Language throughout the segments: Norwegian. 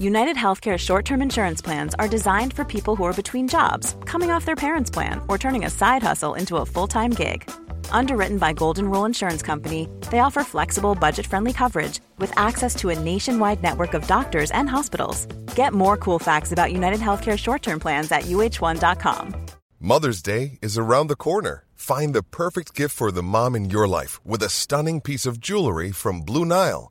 United Healthcare short term insurance plans are designed for people who are between jobs, coming off their parents' plan, or turning a side hustle into a full time gig. Underwritten by Golden Rule Insurance Company, they offer flexible, budget friendly coverage with access to a nationwide network of doctors and hospitals. Get more cool facts about United Healthcare short term plans at uh1.com. Mother's Day is around the corner. Find the perfect gift for the mom in your life with a stunning piece of jewelry from Blue Nile.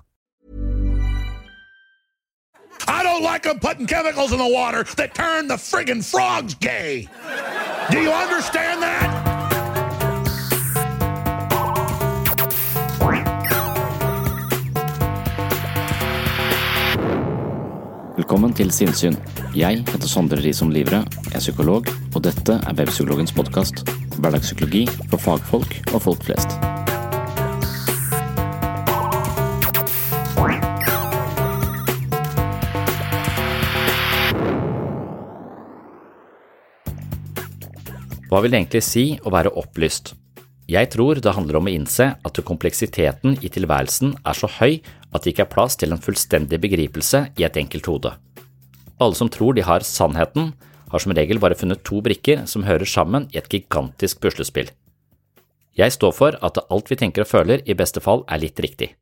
I don't like them putting chemicals in the water that turn the friggin' frogs gay. Do you understand that? Velkommen til Sinnsyn. Jeg heter Sondre Risom Livre, er psykolog, og dette er Webpsykologens podkast. Hverdagspsykologi for fagfolk og folk flest. Hva vil det egentlig si å være opplyst? Jeg tror det handler om å innse at kompleksiteten i tilværelsen er så høy at det ikke er plass til en fullstendig begripelse i et enkelt hode. Alle som tror de har sannheten, har som regel bare funnet to brikker som hører sammen i et gigantisk puslespill. Jeg står for at alt vi tenker og føler i beste fall er litt riktig.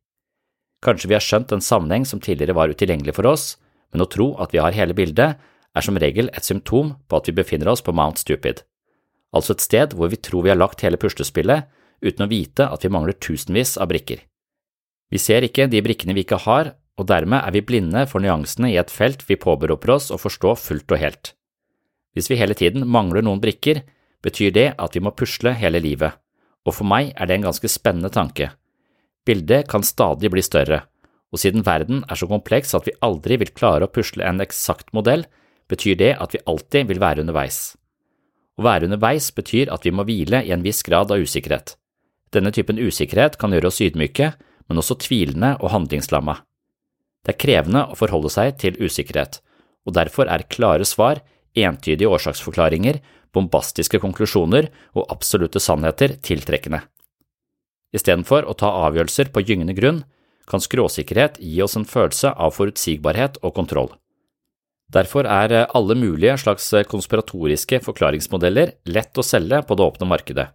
Kanskje vi har skjønt en sammenheng som tidligere var utilgjengelig for oss, men å tro at vi har hele bildet, er som regel et symptom på at vi befinner oss på Mount Stupid altså et sted hvor vi tror vi har lagt hele puslespillet uten å vite at vi mangler tusenvis av brikker. Vi ser ikke de brikkene vi ikke har, og dermed er vi blinde for nyansene i et felt vi påberoper oss å forstå fullt og helt. Hvis vi hele tiden mangler noen brikker, betyr det at vi må pusle hele livet, og for meg er det en ganske spennende tanke. Bildet kan stadig bli større, og siden verden er så kompleks at vi aldri vil klare å pusle en eksakt modell, betyr det at vi alltid vil være underveis. Å være underveis betyr at vi må hvile i en viss grad av usikkerhet. Denne typen usikkerhet kan gjøre oss ydmyke, men også tvilende og handlingslamma. Det er krevende å forholde seg til usikkerhet, og derfor er klare svar, entydige årsaksforklaringer, bombastiske konklusjoner og absolutte sannheter tiltrekkende. Istedenfor å ta avgjørelser på gyngende grunn, kan skråsikkerhet gi oss en følelse av forutsigbarhet og kontroll. Derfor er eh, alle mulige slags eh, konspiratoriske forklaringsmodeller lett å selge på det åpne markedet.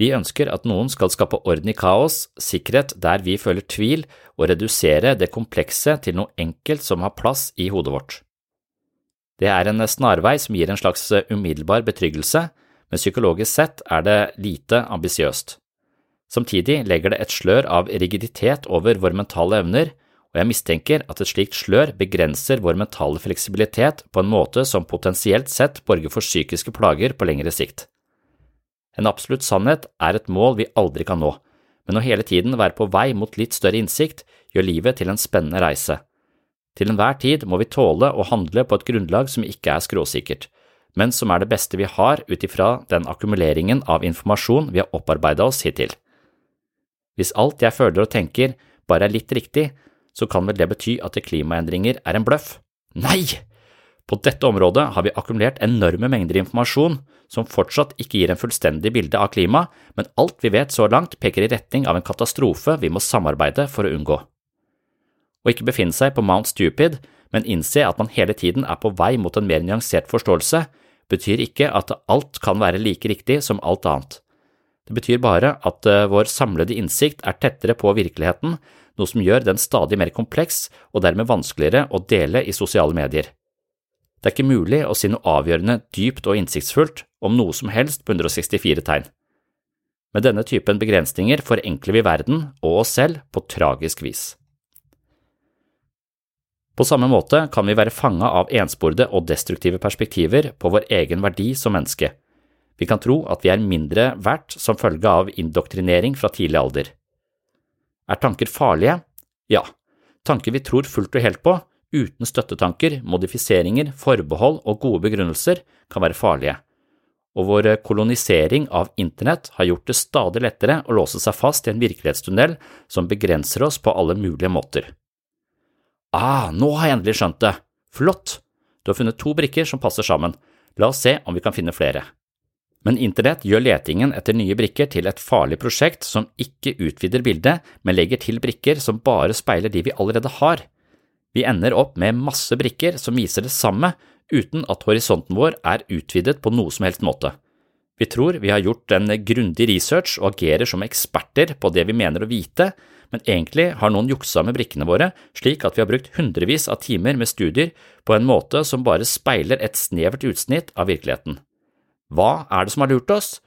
Vi ønsker at noen skal skape orden i kaos, sikkerhet der vi føler tvil, og redusere det komplekse til noe enkelt som har plass i hodet vårt. Det er en snarvei som gir en slags eh, umiddelbar betryggelse, men psykologisk sett er det lite ambisiøst. Samtidig legger det et slør av rigiditet over våre mentale evner, og jeg mistenker at et slikt slør begrenser vår mentale fleksibilitet på en måte som potensielt sett borger for psykiske plager på lengre sikt. En absolutt sannhet er et mål vi aldri kan nå, men å hele tiden være på vei mot litt større innsikt gjør livet til en spennende reise. Til enhver tid må vi tåle å handle på et grunnlag som ikke er skråsikkert, men som er det beste vi har ut ifra den akkumuleringen av informasjon vi har opparbeida oss hittil. Hvis alt jeg føler og tenker bare er litt riktig, så kan vel det bety at klimaendringer er en bløff? Nei! På dette området har vi akkumulert enorme mengder informasjon som fortsatt ikke gir en fullstendig bilde av klima, men alt vi vet så langt peker i retning av en katastrofe vi må samarbeide for å unngå. Å ikke befinne seg på Mount Stupid, men innse at man hele tiden er på vei mot en mer nyansert forståelse, betyr ikke at alt kan være like riktig som alt annet. Det betyr bare at eh, vår samlede innsikt er tettere på virkeligheten, noe som gjør den stadig mer kompleks og dermed vanskeligere å dele i sosiale medier. Det er ikke mulig å si noe avgjørende dypt og innsiktsfullt om noe som helst på 164 tegn. Med denne typen begrensninger forenkler vi verden og oss selv på tragisk vis. På samme måte kan vi være fanga av ensporede og destruktive perspektiver på vår egen verdi som menneske. Vi kan tro at vi er mindre verdt som følge av indoktrinering fra tidlig alder. Er tanker farlige? Ja, tanker vi tror fullt og helt på, uten støttetanker, modifiseringer, forbehold og gode begrunnelser, kan være farlige. Og vår kolonisering av internett har gjort det stadig lettere å låse seg fast i en virkelighetstunnel som begrenser oss på alle mulige måter. Ah, nå har jeg endelig skjønt det! Flott! Du har funnet to brikker som passer sammen. La oss se om vi kan finne flere. Men internett gjør letingen etter nye brikker til et farlig prosjekt som ikke utvider bildet, men legger til brikker som bare speiler de vi allerede har. Vi ender opp med masse brikker som viser det samme, uten at horisonten vår er utvidet på noe som helst måte. Vi tror vi har gjort en grundig research og agerer som eksperter på det vi mener å vite, men egentlig har noen juksa med brikkene våre slik at vi har brukt hundrevis av timer med studier på en måte som bare speiler et snevert utsnitt av virkeligheten. Hva er det som har lurt oss?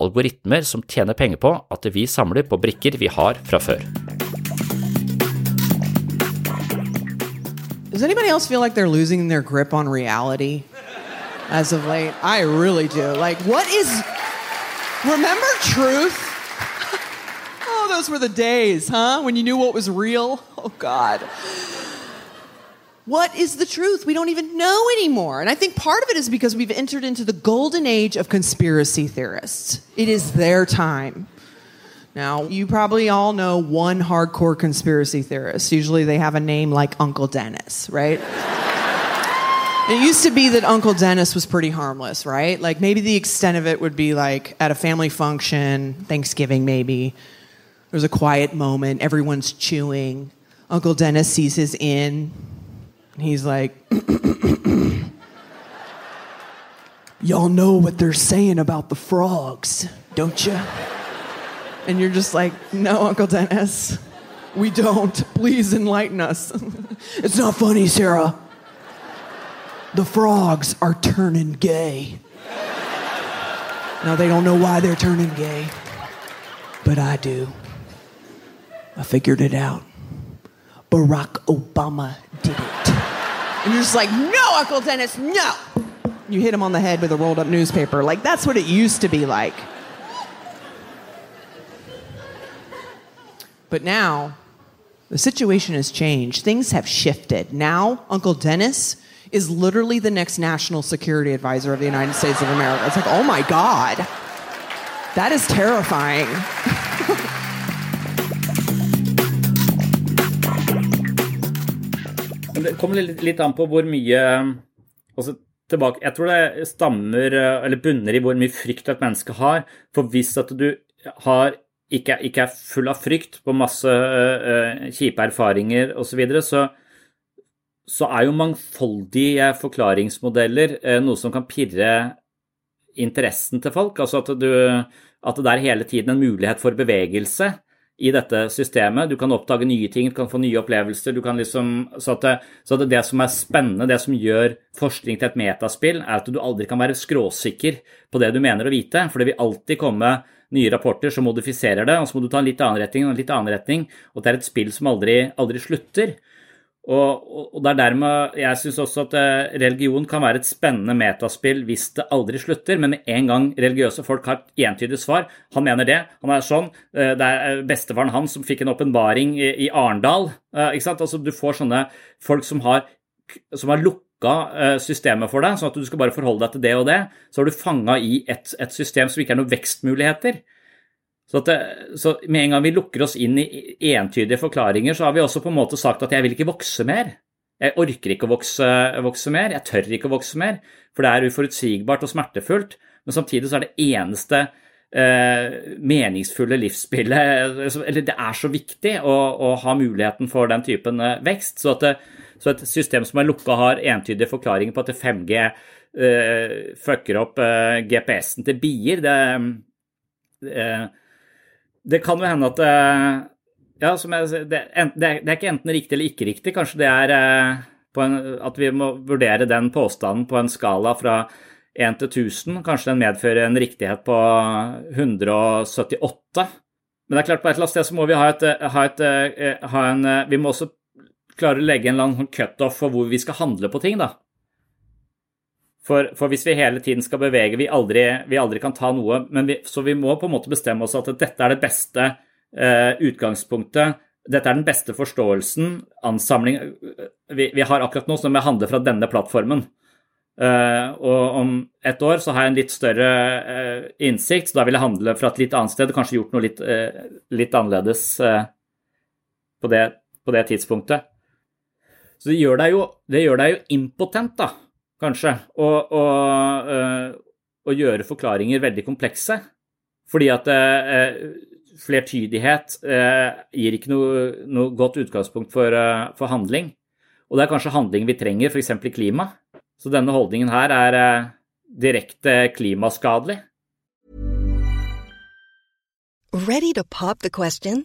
Algoritmer som tjener penger på at vi samler på brikker vi har fra før. Does anybody else feel like they're losing their grip on reality as of late? I really do. Like, what is. Remember truth? oh, those were the days, huh? When you knew what was real? Oh, God. What is the truth? We don't even know anymore. And I think part of it is because we've entered into the golden age of conspiracy theorists. It is their time. Now, you probably all know one hardcore conspiracy theorist. Usually they have a name like Uncle Dennis, right? it used to be that Uncle Dennis was pretty harmless, right? Like maybe the extent of it would be like at a family function, Thanksgiving maybe, there's a quiet moment, everyone's chewing. Uncle Dennis sees his in, And he's like, Y'all know what they're saying about the frogs, don't you? And you're just like, No, Uncle Dennis, we don't. Please enlighten us. it's not funny, Sarah. The frogs are turning gay. Now, they don't know why they're turning gay, but I do. I figured it out. Barack Obama did it. And you're just like, no, Uncle Dennis, no. You hit him on the head with a rolled up newspaper. Like, that's what it used to be like. But now, the situation has changed. Things have shifted. Now, Uncle Dennis is literally the next national security advisor of the United States of America. It's like, oh my God, that is terrifying. det kommer litt, litt, an på hvor mye altså tilbake, Jeg tror det stammer, eller bunner i hvor mye frykt et menneske har. For hvis at du har, ikke, ikke er full av frykt på masse uh, kjipe erfaringer osv., så, videre, så så er jo mangfoldige forklaringsmodeller uh, noe som kan pirre interessen til folk. Altså at, du, at det er hele tiden en mulighet for bevegelse i dette systemet. Du kan oppdage nye ting, du kan få nye opplevelser. Liksom, så, at det, så at det som er spennende, det som gjør forskning til et metaspill, er at du aldri kan være skråsikker på det du mener å vite. For det vil alltid komme nye rapporter som modifiserer det, og så må du ta en litt annen retning og en litt annen retning. Og det er et spill som aldri, aldri slutter. Og, og, det er dermed jeg syns også at eh, religion kan være et spennende metaspill hvis det aldri slutter, men med en gang religiøse folk har et entydig svar Han mener det, han er sånn. Eh, det er eh, bestefaren hans som fikk en åpenbaring i, Arendal. Ikke sant? Altså, du får sånne folk som har, som har lukka systemet for deg, sånn at du skal bare forholde deg til det og det. Så er du fanga i et, et system som ikke er noen vekstmuligheter. Så, det, så, med en gang vi lukker oss inn i entydige forklaringer, så har vi også på en måte sagt at jeg vil ikke vokse mer. Jeg orker ikke å vokse, vokse mer, jeg tør ikke å vokse mer, for det er uforutsigbart og smertefullt. Men samtidig så er det eneste eh, meningsfulle livsspillet Eller det er så viktig å, å ha muligheten for den typen eh, vekst. Så, det, så, et system som er lukka, har entydige forklaringer på at 5G eh, fucker opp eh, GPS-en til bier. det eh, det kan jo hende at Ja, som jeg, det, det, er ikke enten riktig eller ikke riktig. Kanskje det er eh, en, at vi må vurdere den påstanden på en skala fra 1 til 1000. Kanskje den medfører en riktighet på 178. Men det er klart på et eller annet sted så må vi ha, et, ha, et, ha en Vi må også klare å legge en eller annen cutoff for hvor vi skal handle på ting, da. For, for, hvis vi hele tiden skal bevege, vi aldri, vi aldri kan ta noe vi, Så vi må på en måte bestemme oss at dette er det beste eh, utgangspunktet. Dette er den beste forståelsen, ansamling vi, vi har akkurat nå, som jeg handler fra denne plattformen. Uh, og om et år så har jeg en litt større uh, innsikt, så da vil jeg handle fra et litt annet sted. Kanskje gjort noe litt, uh, litt annerledes på det, på, det, tidspunktet. Så det gjør deg jo, gjør deg jo impotent, da, kanskje, å, å, å, gjøre forklaringer veldig komplekse. Fordi at flertydighet gir ikke noe, noe, godt utgangspunkt for, for handling. Og det er kanskje handling vi trenger, f.eks. i klima. Så denne holdningen her er eh, direkte klimaskadelig. Ready to pop the question?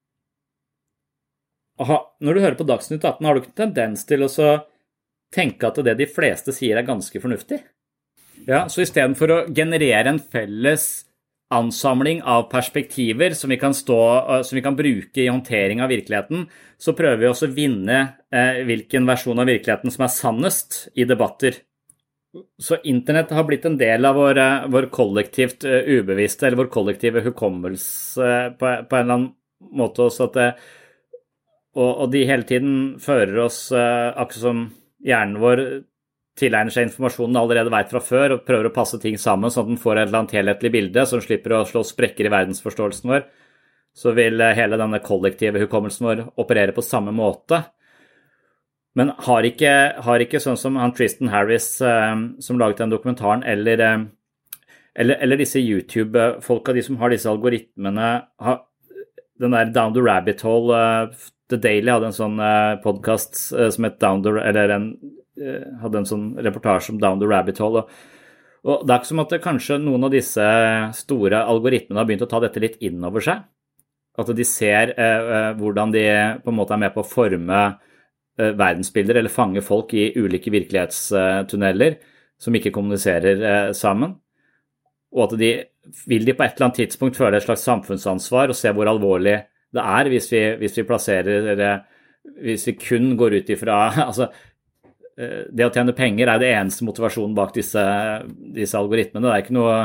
aha, Når du hører på Dagsnytt 18, har du ikke tendens til å tenke at det de fleste sier, er ganske fornuftig? Ja, Så istedenfor å generere en felles ansamling av perspektiver som vi, stå, eh, som vi kan, bruke i håndtering av virkeligheten, så prøver vi også å vinne eh, hvilken versjon av virkeligheten som er sannest i debatter. Så internett har blitt en del av vår, eh, vår kollektivt uh, ubevisste, eller vår kollektive hukommelse på, på, en eller annen måte også at uh, og, og, de hele tiden fører oss, uh, akkurat som hjernen vår tilegner seg informasjonen allerede veit fra før, og prøver å passe ting sammen sånn at den får et eller annet helhetlig bilde, den slipper å slå sprekker i verdensforståelsen vår, så vil uh, hele denne kollektive hukommelsen vår operere på samme måte. Men har ikke, har ikke sånn som han Tristan Harris, uh, som laget den dokumentaren, eller, eller, eller disse YouTube-folka, de som har disse algoritmene, har, den der Down the Rabbit Hole The Daily hadde en sånn eh, podkast eh, som het Down the Eller en, hadde en sånn reportasje om Down the Rabbit Hole. Og, og det er ikke som at kanskje noen av disse store algoritmene har begynt å ta dette litt inn over seg. At de ser uh, hvordan de på en måte er med på å forme verdensbilder eller fange folk i ulike virkelighetstunneler som ikke kommuniserer sammen. Og at de vil de på et eller annet tidspunkt føle et slags samfunnsansvar og se hvor alvorlig det er hvis vi, hvis vi plasserer Hvis vi kun går ut ifra altså, eh, det å tjene penger er det eneste motivasjonen bak disse, disse algoritmene. Det er ikke noe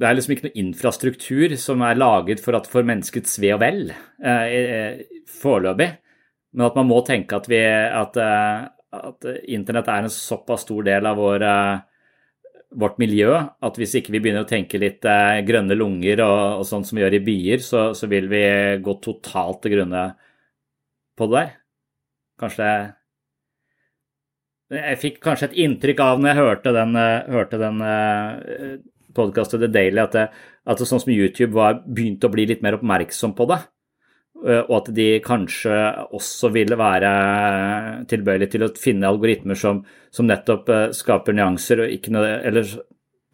det er liksom ikke noe infrastruktur som er laget for, at, for menneskets ve og vel eh, eh foreløpig. Men at man må tenke at, vi, at, eh, at, internett er en såpass stor del av vår eh, vårt miljø. At hvis ikke vi begynner å tenke litt eh, grønne lunger og, og sånn som vi gjør i byer, så, så, vil vi gå totalt til grunne på det der. Kanskje Jeg fikk kanskje et inntrykk av når jeg hørte den, uh, hørte den uh, podkastet The Daily, at, det, at det, sånn som YouTube var, begynte å bli litt mer oppmerksom på det. Uh, og at de kanskje også ville være tilbøyelige til å finne algoritmer som, som nettopp uh, skaper nyanser noe, eller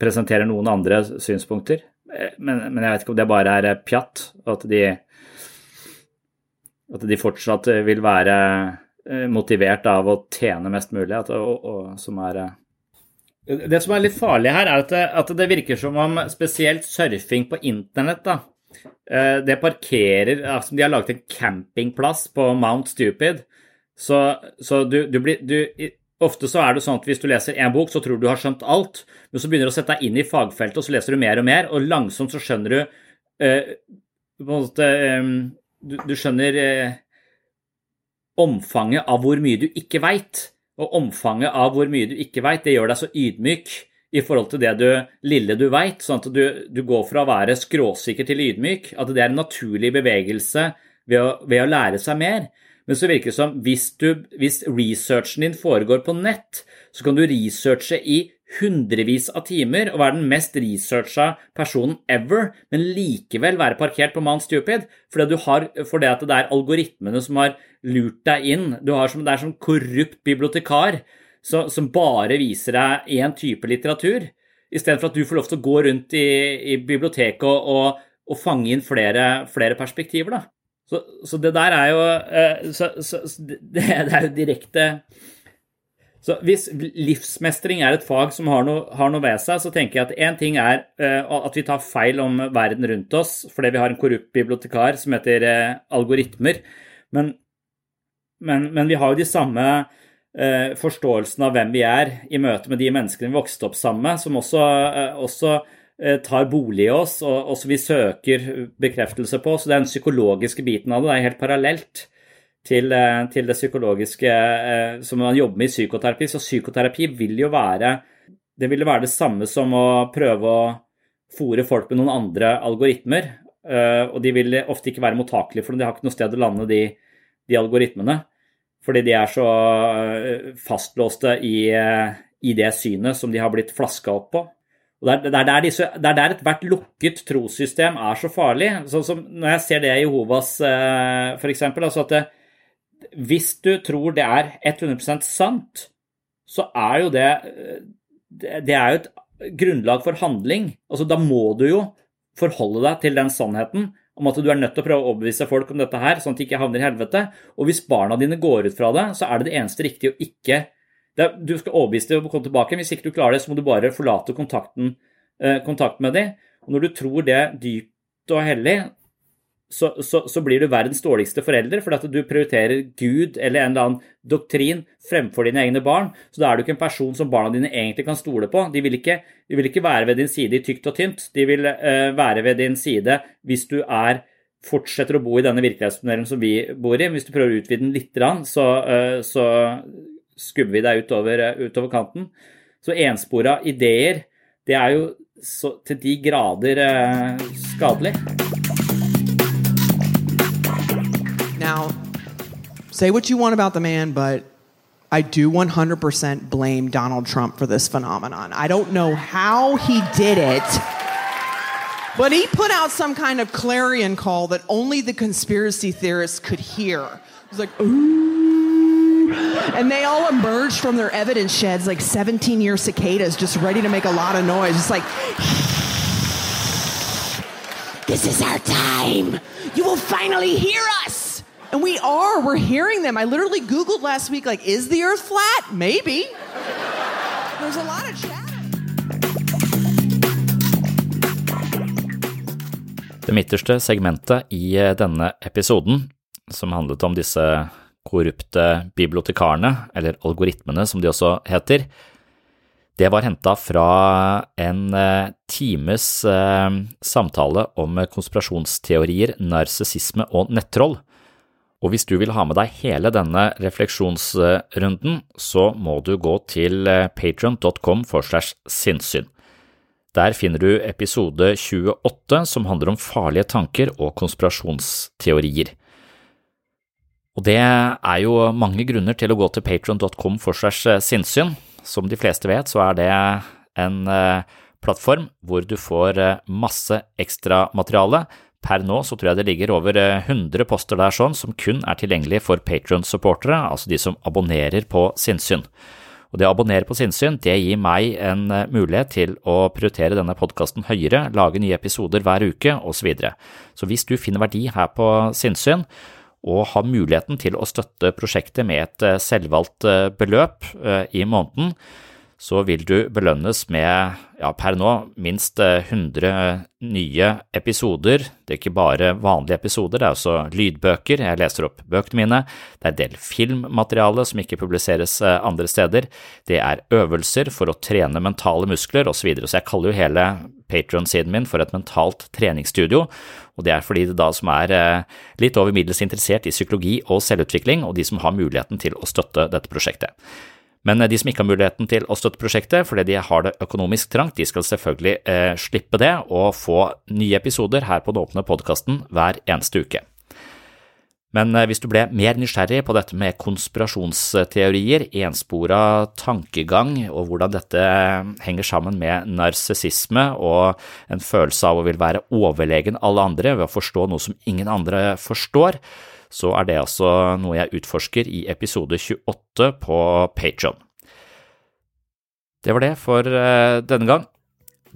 presenterer noen andre synspunkter. men, men, jeg vet ikke om det bare er pjatt, at de, at de fortsatt vil være motivert av å tjene mest mulig, at, og, og, som er Det som er litt farlig her, er at det, at det virker som om spesielt surfing på internett da, det parkerer altså De har laget en campingplass på Mount Stupid, så, så du, du blir du, Ofte så er det sånn at hvis du leser én bok, så tror du du har skjønt alt, men så begynner du å sette deg inn i fagfeltet, og så leser du mer og mer, og langsomt så skjønner du eh, på en måte, eh, du, du, skjønner eh, omfanget av hvor mye du ikke veit. Og omfanget av hvor mye du ikke veit, det gjør deg så ydmyk i forhold til det du, lille du veit, sånn at du, du, går fra å være skråsikker til ydmyk. At det er en naturlig bevegelse ved å, ved å lære seg mer. Men så virker det som hvis, du, hvis researchen din foregår på nett, så kan du researche i hundrevis av timer og være den mest researcha personen ever, men likevel være parkert på Mount Stupid fordi, har, fordi det er algoritmene som har lurt deg inn. Som, det er som korrupt bibliotekar så, som bare viser deg én type litteratur, istedenfor at du får lov til å gå rundt i, i biblioteket og, og, og, fange inn flere, flere perspektiver. Så, så, det der er jo eh, så, så, det, det, er jo direkte Så hvis livsmestring er et fag som har noe, har noe ved seg, så tenker jeg at én ting er uh, at vi tar feil om verden rundt oss fordi vi har en korrupt bibliotekar som heter uh, algoritmer. Men, men, men, vi har jo de samme uh, forståelsene av hvem vi er i møte med de menneskene vi vokste opp sammen med, som også, også Eh, tar bolig i oss, og, og som vi søker bekreftelse på. Så den psykologiske biten av det det er helt parallelt til, eh, til det psykologiske eh, som man jobber med i psykoterapi. Så psykoterapi vil jo være det ville være det samme som å prøve å fòre folk med noen andre algoritmer. Og de vil ofte ikke være mottakelige for det, de har ikke noe sted å lande, de, de algoritmene. Fordi de er så fastlåste i, i det synet som de har blitt flaska opp på. Og det er, der, disse, det er ethvert lukket trossystem er så farlig. Sånn som når jeg ser det i Jehovas eh, f.eks. Altså at det, hvis du tror det er 100% sant, så er jo det Det er jo et grunnlag for handling. Altså da må du jo forholde deg til den sannheten om at du er nødt til å prøve å overbevise folk om dette her, sånn at de ikke havner i helvete. Og hvis barna dine går ut fra det, så er det det eneste riktige å ikke er, du skal overbevise dem om å komme tilbake. Hvis ikke du klarer det, så må du bare forlate kontakten, eh, kontakt med dem. Og når du tror det dypt og hellig, så, så, så, blir du verdens dårligste forelder fordi at du prioriterer Gud eller en eller annen doktrin fremfor dine egne barn. Så da er du ikke en person som barna dine egentlig kan stole på. De vil ikke, de vil ikke være ved din side i tykt og tynt. De vil uh, være ved din side hvis du er fortsetter å bo i denne virkelighetstunnelen som vi bor i. Hvis du prøver å utvide den litt, så, uh, så skubber vi deg utover, eh, utover kanten. Så enspora ideer, det er jo så, til de grader eh, skadelig. Say what you want about the man, but I do 100% blame Donald Trump for this phenomenon. I don't know how he did it, but he put out some kind of clarion call that only the conspiracy theorists could hear. It was like, ooh. And they all emerged from their evidence sheds like 17 year cicadas just ready to make a lot of noise. It's like, this is our time. You will finally hear us. And we are. We're hearing them. I literally Googled last week, like, is the earth flat? Maybe. There's a lot of chatter. Det midterste segmentet i eh, denne episoden, som handlet om disse korrupte bibliotekarene, eller algoritmene som de også heter, det var henta fra en eh, times eh, samtale om konspirasjonsteorier, narsissisme og nettroll. Og hvis du vil ha med deg hele denne refleksjonsrunden, så må du gå til eh, patron.com for slash sinnssyn. Der finner du episode 28 som handler om farlige tanker og konspirasjonsteorier. Og det er jo mange grunner til å gå til patron.com for segs eh, sinnssyn. Som de fleste vet, så er det en eh, plattform hvor du får masse ekstramateriale. Per nå så tror jeg det ligger over 100 poster der sånn som kun er tilgjengelig for patron-supportere, altså de som abonnerer på sinnssyn. Og Det å abonnere på Sinnsyn det gir meg en eh, mulighet til å prioritere denne podkasten høyere, lage nye episoder hver uke osv. Så, videre. så hvis du finner verdi her på Sinnsyn, og har muligheten til å støtte prosjektet med et eh, selvvalgt eh, beløp i måneden, så vil du belønnes med, ja, per nå, minst 100 eh, nye episoder. Det er ikke bare vanlige episoder, det er også lydbøker, jeg leser opp bøkene mine, det er en del filmmateriale som ikke publiseres eh, andre steder, det er øvelser for å trene mentale muskler osv., så, videre. så jeg kaller jo hele Patron-siden min for et mentalt treningsstudio, og det er fordi det da som er eh, litt over middels interessert i psykologi og selvutvikling, og de som har muligheten til å støtte dette prosjektet. Men eh, de som ikke har muligheten til å støtte prosjektet fordi de har det økonomisk trangt, de skal selvfølgelig eh, slippe det og få nye episoder her på den åpne podkasten hver eneste uke. Men eh, hvis du ble mer nysgjerrig på dette med konspirasjonsteorier, enspora tankegang og hvordan dette eh, henger sammen med narsissisme og en følelse av å vil være overlegen alle andre ved å forstå noe som ingen andre forstår, så er det altså noe jeg utforsker i episode 28 på Patron. Det var det for eh, denne gang.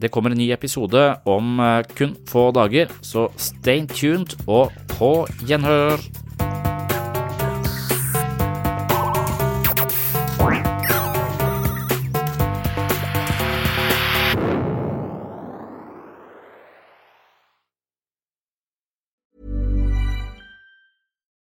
Det kommer en ny episode om eh, kun få dager, så stay tuned og på gjenhør!